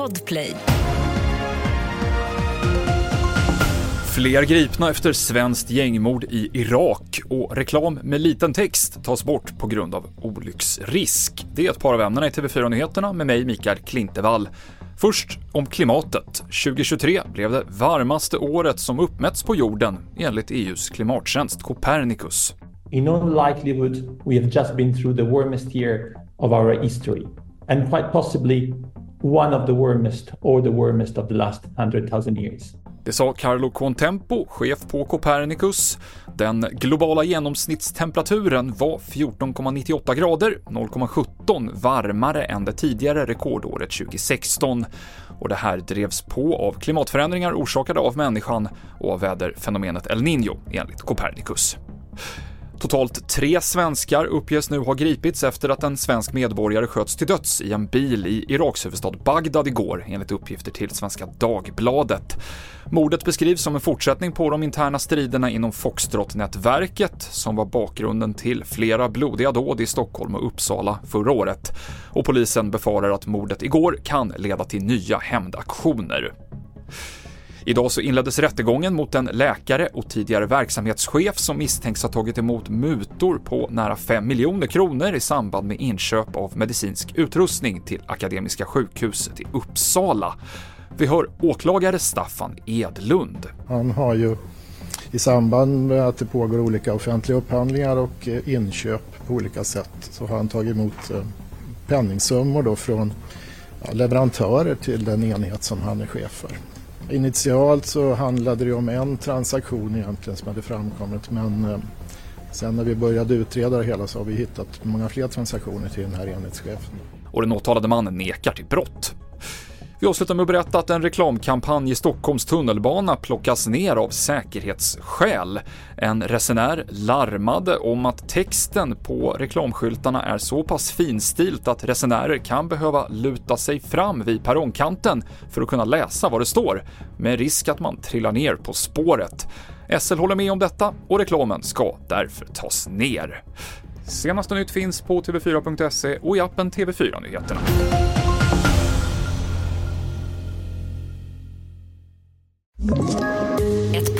Podplay. Fler gripna efter svenskt gängmord i Irak och reklam med liten text tas bort på grund av olycksrisk. Det är ett par av ämnena i TV4-nyheterna med mig, Mikael Klintevall. Först om klimatet. 2023 blev det varmaste året som uppmätts på jorden enligt EUs klimattjänst Copernicus. In all likelihood, we have just been through the warmest year of our history, and quite possibly one of the warmest or the warmest of the last 100,000 years. Det sa Carlo Contempo, chef på Copernicus. Den globala genomsnittstemperaturen var 14,98 grader, 0,17 varmare än det tidigare rekordåret 2016. Och det här drevs på av klimatförändringar orsakade av människan och av väderfenomenet El Niño, enligt Copernicus. Totalt tre svenskar uppges nu ha gripits efter att en svensk medborgare sköts till döds i en bil i Iraks huvudstad Bagdad igår, enligt uppgifter till Svenska Dagbladet. Mordet beskrivs som en fortsättning på de interna striderna inom Foxtrot-nätverket som var bakgrunden till flera blodiga dåd i Stockholm och Uppsala förra året. Och polisen befarar att mordet igår kan leda till nya hämndaktioner. Idag så inleddes rättegången mot en läkare och tidigare verksamhetschef som misstänks ha tagit emot mutor på nära 5 miljoner kronor i samband med inköp av medicinsk utrustning till Akademiska sjukhuset i Uppsala. Vi hör åklagare Staffan Edlund. Han har ju i samband med att det pågår olika offentliga upphandlingar och eh, inköp på olika sätt så har han tagit emot eh, penningsummor då från leverantörer till den enhet som han är chef för. Initialt så handlade det om en transaktion egentligen som hade framkommit men eh, sen när vi började utreda det hela så har vi hittat många fler transaktioner till den här enhetschefen. Och den åtalade mannen nekar till brott. Vi avslutar med att berätta att en reklamkampanj i Stockholms tunnelbana plockas ner av säkerhetsskäl. En resenär larmade om att texten på reklamskyltarna är så pass finstilt att resenärer kan behöva luta sig fram vid perrongkanten för att kunna läsa vad det står, med risk att man trillar ner på spåret. SL håller med om detta och reklamen ska därför tas ner. Senaste nytt finns på tv4.se och i appen TV4 Nyheterna.